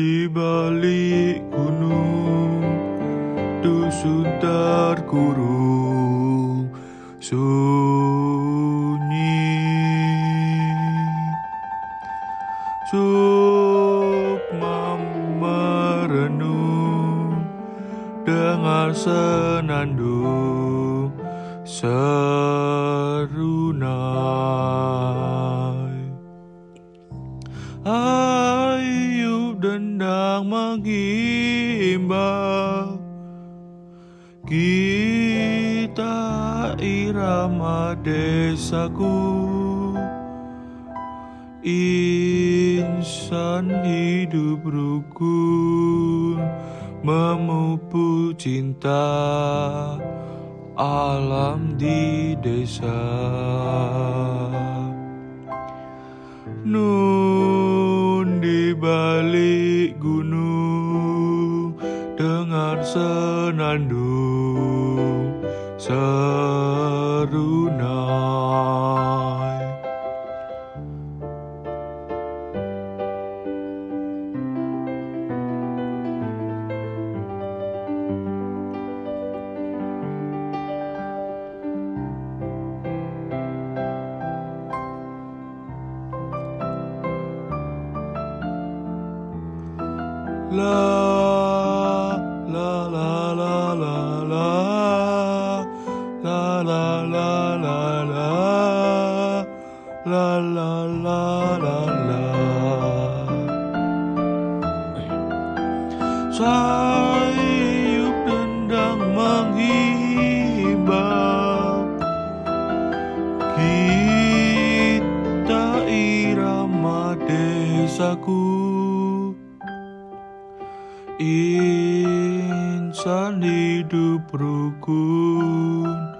Di balik gunung Dusun terkurung Sunyi. Sukma merenung Dengar senandung Serunai mengimbau Kita irama desaku. Insan hidup rukun Memupuk cinta alam di desa. Nun sarunai. Love la la la la la. La la la la la. Sayup dendang menghimbau Kita irama desaku. Insan hidup rukun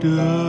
done.